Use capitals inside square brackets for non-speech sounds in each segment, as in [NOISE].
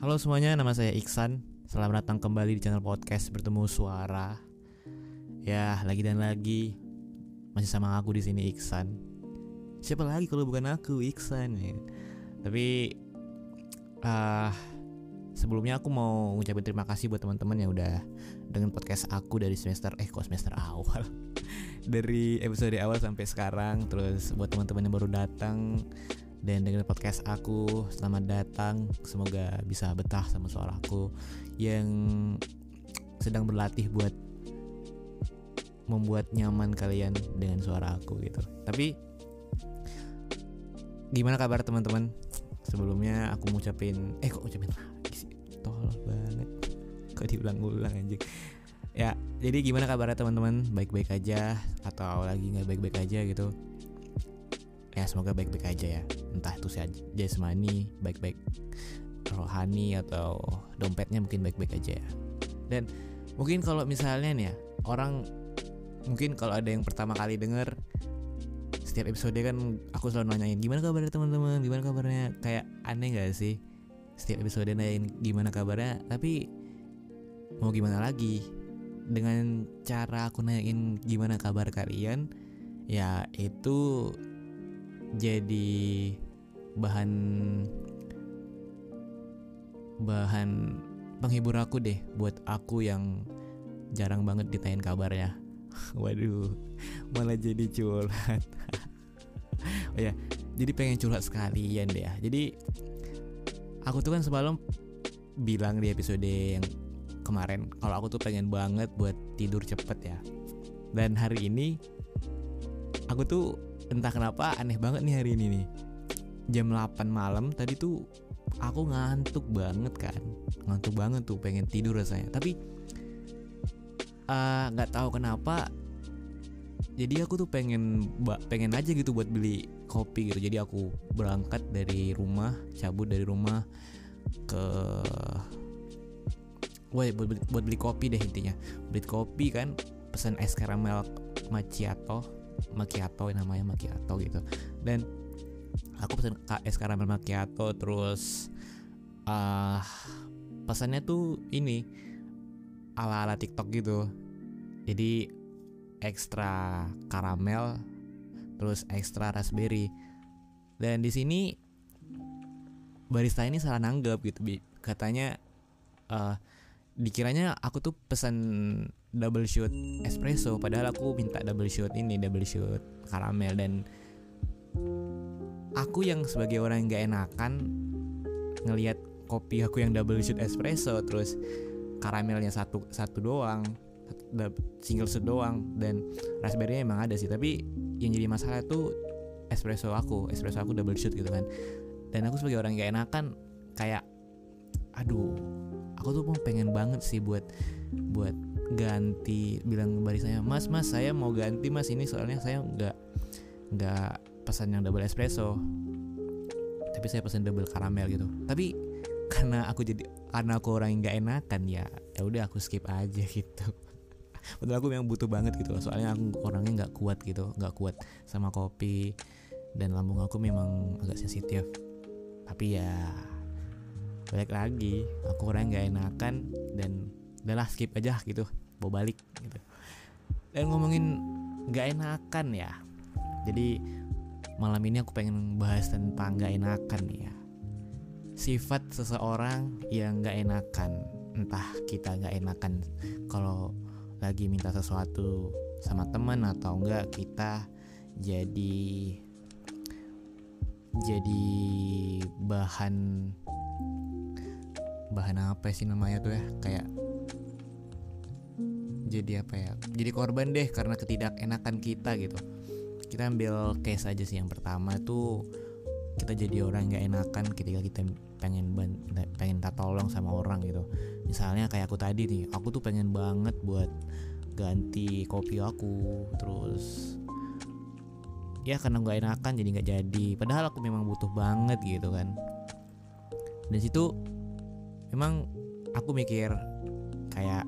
Halo semuanya, nama saya Iksan. Selamat datang kembali di channel podcast Bertemu Suara. Ya, lagi dan lagi masih sama aku di sini Iksan. Siapa lagi kalau bukan aku Iksan ya. Tapi uh, sebelumnya aku mau ngucapin terima kasih buat teman-teman yang udah dengan podcast aku dari semester eh kok semester awal. [LAUGHS] dari episode awal sampai sekarang terus buat teman-teman yang baru datang dan dengan podcast aku. Selamat datang. Semoga bisa betah sama suaraku yang sedang berlatih buat membuat nyaman kalian dengan suara aku gitu. Tapi gimana kabar teman-teman? Sebelumnya aku mau ucapin eh kok ucapin lagi sih? Tol banget. Kok diulang-ulang anjing? Ya jadi gimana kabarnya teman-teman? Baik-baik aja? Atau lagi nggak baik-baik aja gitu ya semoga baik-baik aja ya. Entah itu si jasmani baik-baik rohani atau dompetnya mungkin baik-baik aja ya. Dan mungkin kalau misalnya nih ya orang mungkin kalau ada yang pertama kali denger setiap episode kan aku selalu nanyain gimana kabarnya teman-teman? Gimana kabarnya? Kayak aneh gak sih? Setiap episode nanyain gimana kabarnya? Tapi mau gimana lagi? Dengan cara aku nanyain gimana kabar kalian? Ya itu jadi bahan bahan penghibur aku deh buat aku yang jarang banget ditanyain kabarnya. [LAUGHS] Waduh, malah jadi curhat. [LAUGHS] oh ya, jadi pengen curhat sekalian deh ya. Jadi aku tuh kan semalam bilang di episode yang kemarin kalau aku tuh pengen banget buat tidur cepet ya. Dan hari ini aku tuh entah kenapa aneh banget nih hari ini nih. Jam 8 malam tadi tuh aku ngantuk banget kan. Ngantuk banget tuh pengen tidur rasanya. Tapi nggak uh, tahu kenapa jadi aku tuh pengen pengen aja gitu buat beli kopi gitu. Jadi aku berangkat dari rumah cabut dari rumah ke Wah, buat buat beli kopi deh intinya. Beli kopi kan pesan es karamel macchiato macchiato namanya macchiato gitu. Dan aku pesen es karamel macchiato terus uh, pesannya tuh ini ala ala TikTok gitu. Jadi ekstra karamel terus ekstra raspberry. Dan di sini barista ini salah nanggap gitu katanya uh, dikiranya aku tuh pesan double shot espresso padahal aku minta double shot ini double shot karamel. Dan aku yang sebagai orang yang gak enakan ngelihat kopi aku yang double shot espresso terus karamelnya satu satu doang single shot doang dan raspberry emang ada sih. Tapi yang jadi masalah itu espresso aku espresso aku double shot gitu kan. Dan aku sebagai orang yang gak enakan kayak aduh aku tuh pengen banget sih buat buat ganti bilang saya mas mas saya mau ganti mas. Ini soalnya saya nggak nggak pesan yang double espresso. Tapi saya pesan double karamel gitu. Tapi karena aku jadi karena aku orang yang nggak enakan ya ya udah aku skip aja [LAUGHS] gitu. Padahal aku memang butuh banget gitu loh. Soalnya aku orangnya nggak kuat gitu nggak kuat sama kopi. Dan lambung aku memang agak sensitif. Tapi ya balik lagi. Aku orang nggak enakan dan udahlah skip aja gitu bawa balik gitu. Dan ngomongin nggak enakan ya jadi malam ini aku pengen bahas tentang nggak enakan ya. Sifat seseorang yang nggak enakan entah kita nggak enakan kalau lagi minta sesuatu sama teman atau enggak kita jadi jadi bahan bahan apa sih namanya tuh ya? Kayak jadi apa ya? Jadi korban deh karena ketidakenakan kita gitu. Kita ambil case aja sih yang pertama tuh kita jadi orang nggak enakan ketika kita pengen pengen minta tolong sama orang gitu. Misalnya kayak aku tadi nih aku tuh pengen banget buat ganti kopi aku terus ya karena nggak enakan jadi nggak jadi. Padahal aku memang butuh banget gitu kan. Dan situ memang aku mikir kayak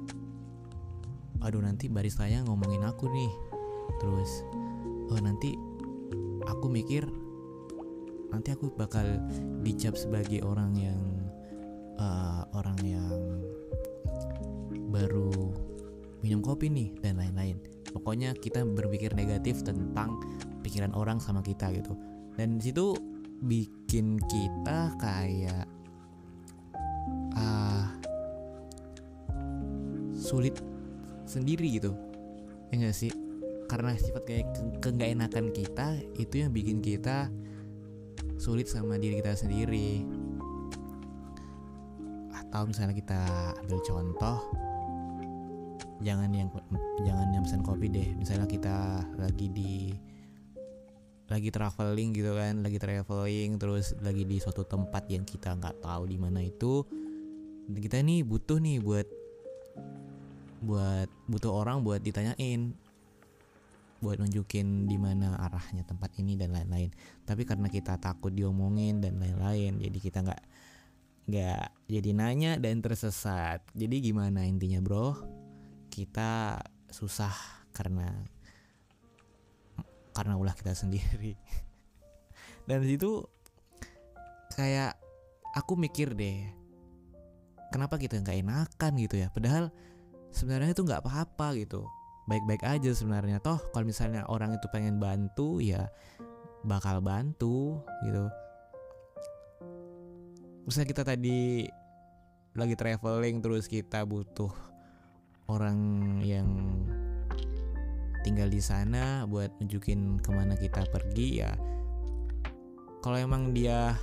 aduh nanti baristanya ngomongin aku nih. Terus oh nanti aku mikir nanti aku bakal dicap sebagai orang yang uh, orang yang baru minum kopi nih dan lain-lain. Pokoknya kita berpikir negatif tentang pikiran orang sama kita gitu. Dan di situ bikin kita kayak sulit sendiri gitu. Ya gak sih? Karena sifat kayak ke enakan kita itu yang bikin kita sulit sama diri kita sendiri. Atau misalnya kita ambil contoh jangan yang jangan yang pesan kopi deh. Misalnya kita lagi di lagi traveling gitu kan lagi traveling terus lagi di suatu tempat yang kita nggak tahu di mana itu kita nih butuh nih buat buat butuh orang buat ditanyain. Buat nunjukin di mana arahnya tempat ini dan lain-lain. Tapi karena kita takut diomongin dan lain-lain jadi kita nggak nggak jadi nanya dan tersesat. Jadi gimana intinya bro? Kita susah karena karena ulah kita sendiri. [LAUGHS] Dan situ kayak aku mikir deh kenapa kita nggak enakan gitu ya? Padahal sebenarnya itu nggak apa-apa gitu. Baik-baik aja sebenarnya. Toh kalau misalnya orang itu pengen bantu ya bakal bantu gitu. Misalnya kita tadi lagi traveling terus kita butuh orang yang tinggal di sana buat nunjukin ke mana kita pergi ya. Kalau emang dia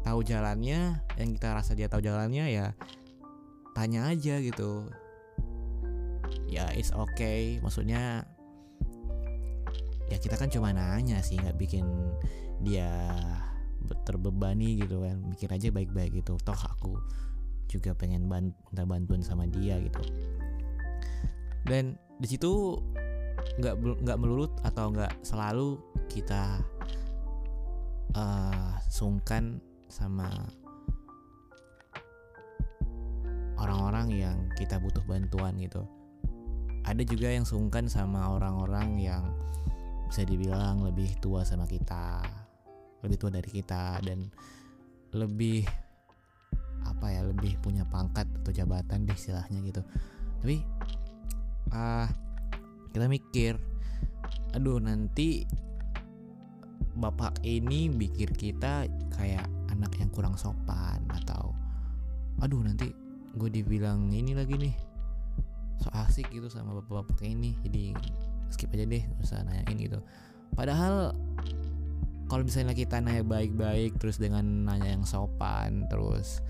tahu jalannya yang kita rasa dia tahu jalannya ya tanya aja gitu ya it's okay. Maksudnya ya kita kan cuma nanya sih nggak bikin dia terbebani gitu kan. Mikir aja baik-baik gitu. Toh aku juga pengen minta bantuan sama dia gitu. Dan di situ nggak nggak melulut atau nggak selalu kita uh, sungkan sama orang-orang yang kita butuh bantuan gitu ada juga yang sungkan sama orang-orang yang bisa dibilang lebih tua sama kita lebih tua dari kita dan lebih apa ya lebih punya pangkat atau jabatan deh istilahnya gitu. Tapi uh, kita mikir aduh nanti bapak ini pikir kita kayak anak yang kurang sopan atau aduh nanti gue dibilang ini lagi nih so asik gitu sama bapak-bapak ini jadi skip aja deh gak usah nanyain gitu. Padahal kalau misalnya kita nanya baik-baik terus dengan nanya yang sopan terus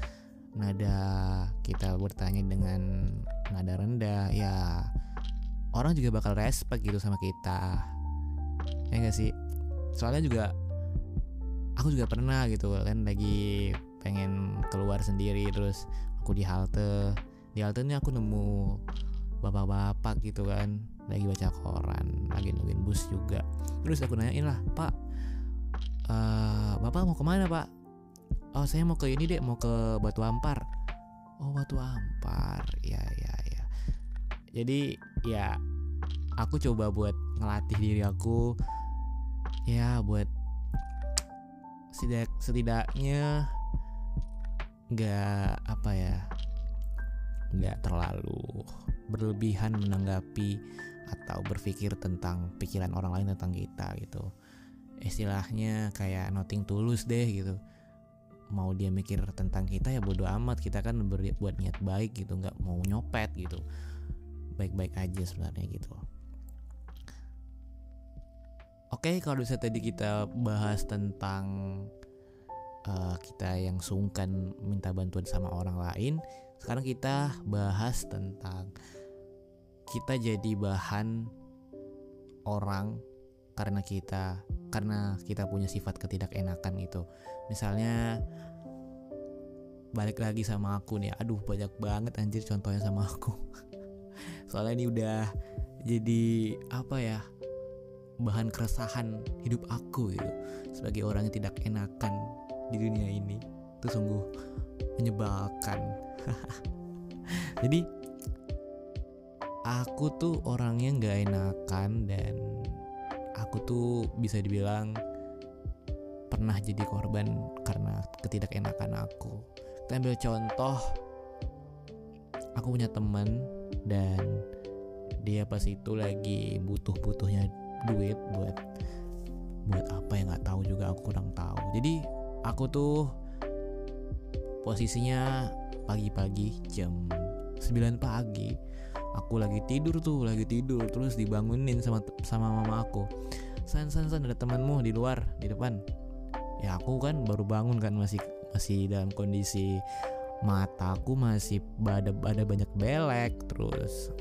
nada kita bertanya dengan nada rendah ya orang juga bakal respect gitu sama kita. Ya gak sih? Soalnya juga aku juga pernah gitu kan lagi pengen keluar sendiri terus aku di halte. Di halte ini aku nemu bapak-bapak gitu kan. Lagi baca koran lagi nungguin bus juga. Terus aku nanyain lah pak uh, bapak mau ke mana pak? Oh saya mau ke ini deh mau ke Batu Ampar. Oh Batu Ampar. Ya ya ya. Jadi ya aku coba buat ngelatih diri aku ya buat setidak setidaknya nggak apa ya nggak terlalu berlebihan menanggapi atau berpikir tentang pikiran orang lain tentang kita gitu. Istilahnya kayak nothing tulus deh gitu. Mau dia mikir tentang kita ya bodoh amat kita kan buat niat baik gitu. Nggak mau nyopet gitu. Baik-baik aja sebenarnya gitu. Oke kalau bisa tadi kita bahas tentang uh, kita yang sungkan minta bantuan sama orang lain sekarang kita bahas tentang kita jadi bahan orang karena kita karena kita punya sifat ketidakenakan itu. Misalnya balik lagi sama aku nih. Aduh, banyak banget anjir contohnya sama aku. [LAUGHS] Soalnya ini udah jadi apa ya? bahan keresahan hidup aku gitu sebagai orang yang tidak enakan di dunia ini itu sungguh menyebalkan. [LAUGHS] Jadi aku tuh orangnya nggak enakan dan aku tuh bisa dibilang pernah jadi korban karena ketidakenakan aku. Kita ambil contoh aku punya teman dan dia pas itu lagi butuh-butuhnya duit buat buat apa ya nggak tahu juga aku kurang tahu. Jadi aku tuh posisinya pagi-pagi jam 9 pagi. Aku lagi tidur tuh lagi tidur terus dibangunin sama sama mama aku. San san san ada temanmu di luar di depan. Ya aku kan baru bangun kan masih masih dalam kondisi mataku masih ada ada banyak belek terus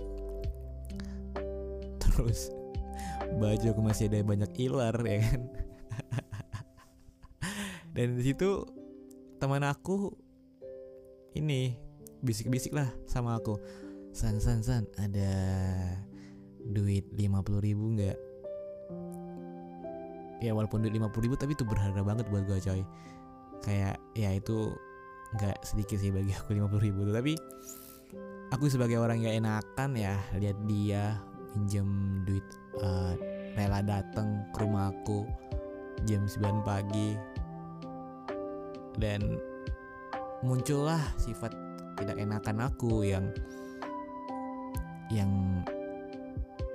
terus [LAUGHS] baju aku masih ada banyak ilar ya kan? [LAUGHS] Dan di situ teman aku ini bisik-bisik lah sama aku. San san san ada duit 50 ribu nggak? Ya walaupun duit 50 ribu tapi itu berharga banget buat gue coy. Kayak ya itu nggak sedikit sih bagi aku 50 ribu. Tapi aku sebagai orang yang enakan ya lihat dia pinjam duit uh, rela datang ke rumah aku jam 9 pagi. Dan muncullah sifat tidak enakan aku yang yang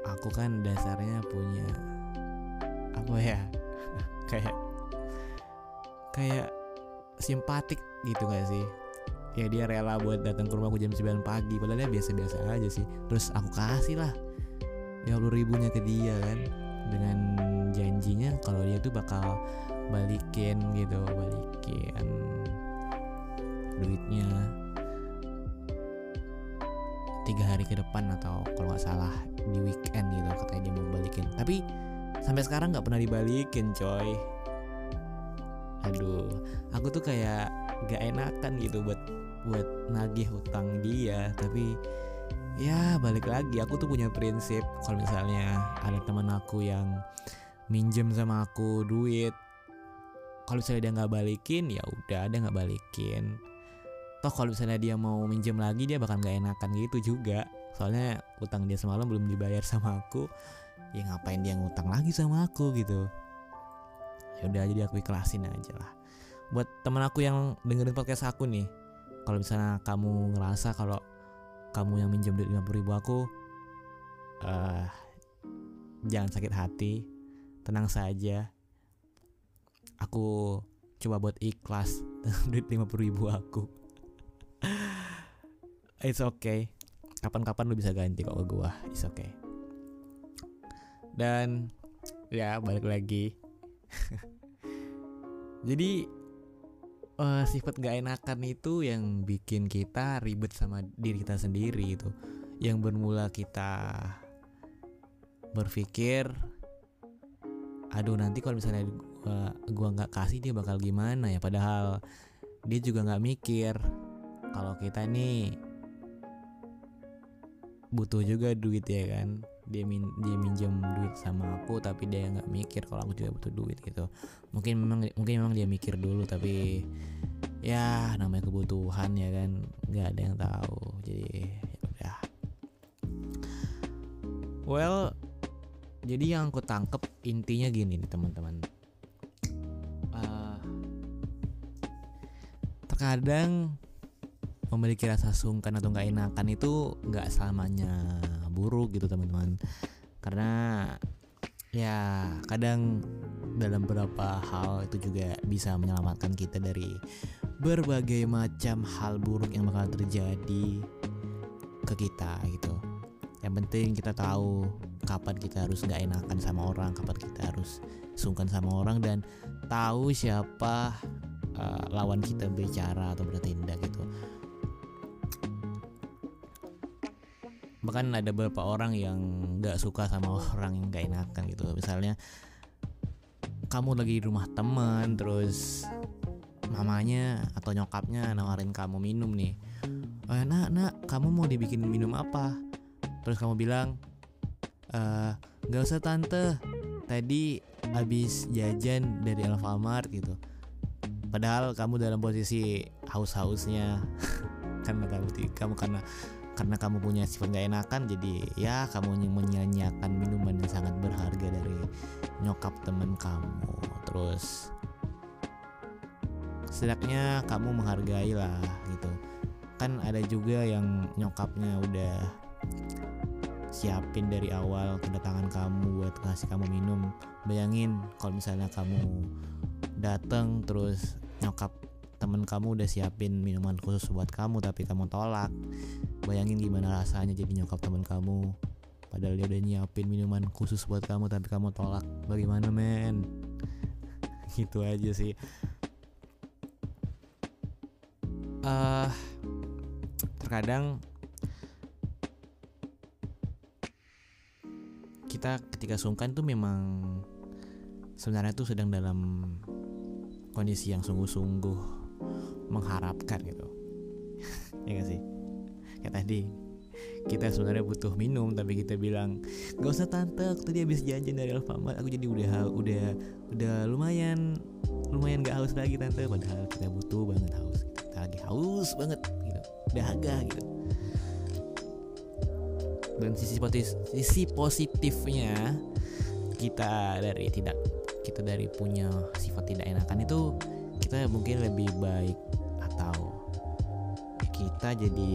aku kan dasarnya punya apa ya [LAUGHS] kayak kayak simpatik gitu gak sih? Ya dia rela buat datang ke rumahku jam 9 pagi padahal dia biasa-biasa aja sih. Terus aku kasih lah 50 ribunya ke dia kan. Dengan janjinya kalau dia tuh bakal balikin gitu balikin duitnya tiga hari ke depan atau kalau nggak salah di weekend gitu katanya dia mau balikin. Tapi sampai sekarang nggak pernah dibalikin coy. Aduh aku tuh kayak gak enakan gitu buat buat nagih hutang dia. Tapi ya balik lagi aku tuh punya prinsip. Kalau misalnya ada teman aku yang minjem sama aku duit kalau misalnya dia nggak balikin ya udah dia nggak balikin toh kalau misalnya dia mau minjem lagi dia bakal nggak enakan gitu juga. Soalnya utang dia semalam belum dibayar sama aku. Ya ngapain dia ngutang lagi sama aku gitu. Ya udah jadi aku ikhlasin aja lah. Buat teman aku yang dengerin podcast aku nih kalau misalnya kamu ngerasa kalau kamu yang minjem duit 50 ribu aku uh, jangan sakit hati. Tenang saja. Aku coba buat ikhlas [LAUGHS] duit 50 ribu aku it's okay. Kapan-kapan lu bisa ganti kok ke gua. It's okay. Dan ya balik lagi. [LAUGHS] Jadi uh, sifat gak enakan itu yang bikin kita ribet sama diri kita sendiri itu yang bermula kita berpikir aduh nanti kalau misalnya gua gua nggak kasih dia bakal gimana ya? Padahal dia juga nggak mikir kalau kita nih butuh juga duit ya kan. Dia min dia minjem duit sama aku tapi dia nggak mikir kalau aku juga butuh duit gitu. Mungkin memang mungkin memang dia mikir dulu tapi ya namanya kebutuhan ya kan. Nggak ada yang tahu. Jadi ya. Udah well jadi yang aku tangkep intinya gini nih teman-teman. Uh, terkadang memiliki rasa sungkan atau nggak enakan itu nggak selamanya buruk gitu teman-teman. Karena ya kadang dalam beberapa hal itu juga bisa menyelamatkan kita dari berbagai macam hal buruk yang bakal terjadi ke kita gitu. Yang penting kita tahu kapan kita harus nggak enakan sama orang kapan kita harus sungkan sama orang dan tahu siapa uh, lawan kita bicara atau bertindak bahkan ada beberapa orang yang nggak suka sama orang yang gak enakan gitu. Misalnya kamu lagi di rumah teman terus mamanya atau nyokapnya nawarin kamu minum nih. Eh, nak nak kamu mau dibikin minum apa? Terus kamu bilang eh nggak usah tante. Tadi habis jajan dari Alfamart gitu. Padahal kamu dalam posisi haus-hausnya. [LAUGHS] Karena kamu kamu karena karena kamu punya sifat gak enakan jadi ya kamu menyanyiakan minuman yang sangat berharga dari nyokap temen kamu. Terus setidaknya kamu menghargai lah gitu. Kan ada juga yang nyokapnya udah siapin dari awal kedatangan kamu buat kasih kamu minum. Bayangin kalau misalnya kamu datang terus nyokap temen kamu udah siapin minuman khusus buat kamu tapi kamu tolak. Bayangin gimana rasanya jadi nyokap temen kamu. Padahal dia udah nyiapin minuman khusus buat kamu tapi kamu tolak. Bagaimana men? [LAUGHS] Gitu aja sih. Uh, terkadang kita ketika sungkan tuh memang sebenarnya tuh sedang dalam kondisi yang sungguh-sungguh mengharapkan gitu. [LAUGHS] Ya gak sih? Kayak tadi kita sebenarnya butuh minum tapi kita bilang gak usah tante. Aku tadi habis jajan dari Alfamart aku jadi udah udah udah lumayan lumayan gak haus lagi tante. Padahal kita butuh banget haus kita lagi haus banget gitu. Dahaga gitu. Dan sisi positif sisi positifnya kita dari tidak kita dari punya sifat tidak enakan itu kita mungkin lebih baik kita jadi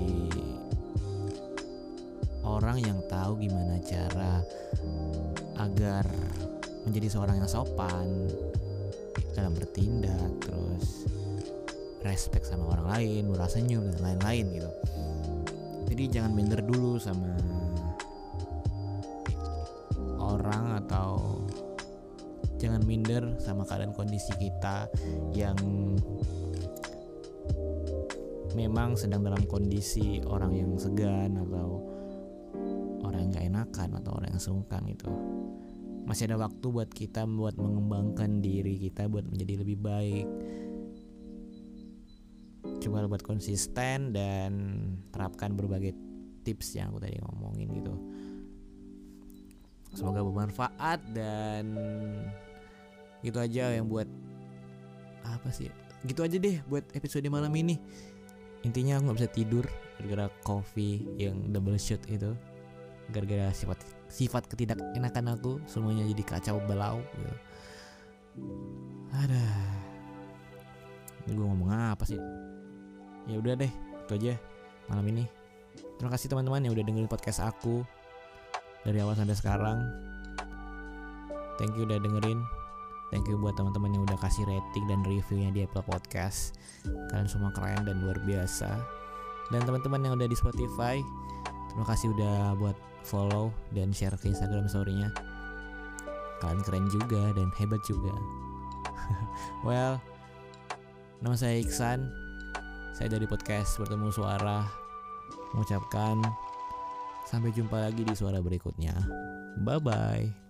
orang yang tahu gimana cara agar menjadi seorang yang sopan dalam bertindak terus respect sama orang lain merasa senyum dan lain-lain gitu. Jadi jangan minder dulu sama orang atau jangan minder sama keadaan kondisi kita yang memang sedang dalam kondisi orang yang segan atau orang yang gak enakan atau orang yang sungkan itu masih ada waktu buat kita buat mengembangkan diri kita buat menjadi lebih baik. Coba buat konsisten dan terapkan berbagai tips yang aku tadi ngomongin gitu. Semoga bermanfaat dan gitu aja yang buat apa sih? Gitu aja deh buat episode malam ini intinya aku nggak bisa tidur gara-gara coffee yang double shot itu. Gara-gara sifat sifat ketidak enakan aku semuanya jadi kacau balau gitu. ada. Ini gue ngomong apa sih? Ya udah deh itu aja malam ini. Terima kasih teman-teman yang udah dengerin podcast aku dari awal sampai sekarang. Thank you udah dengerin thank you buat teman-teman yang udah kasih rating dan reviewnya di Apple Podcast kalian semua keren dan luar biasa dan teman-teman yang udah di Spotify terima kasih udah buat follow dan share ke Instagram story-nya. Kalian keren juga dan hebat juga. [LAUGHS] well, nama saya Iksan. Saya dari podcast Bertemu Suara mengucapkan sampai jumpa lagi di suara berikutnya. Bye bye.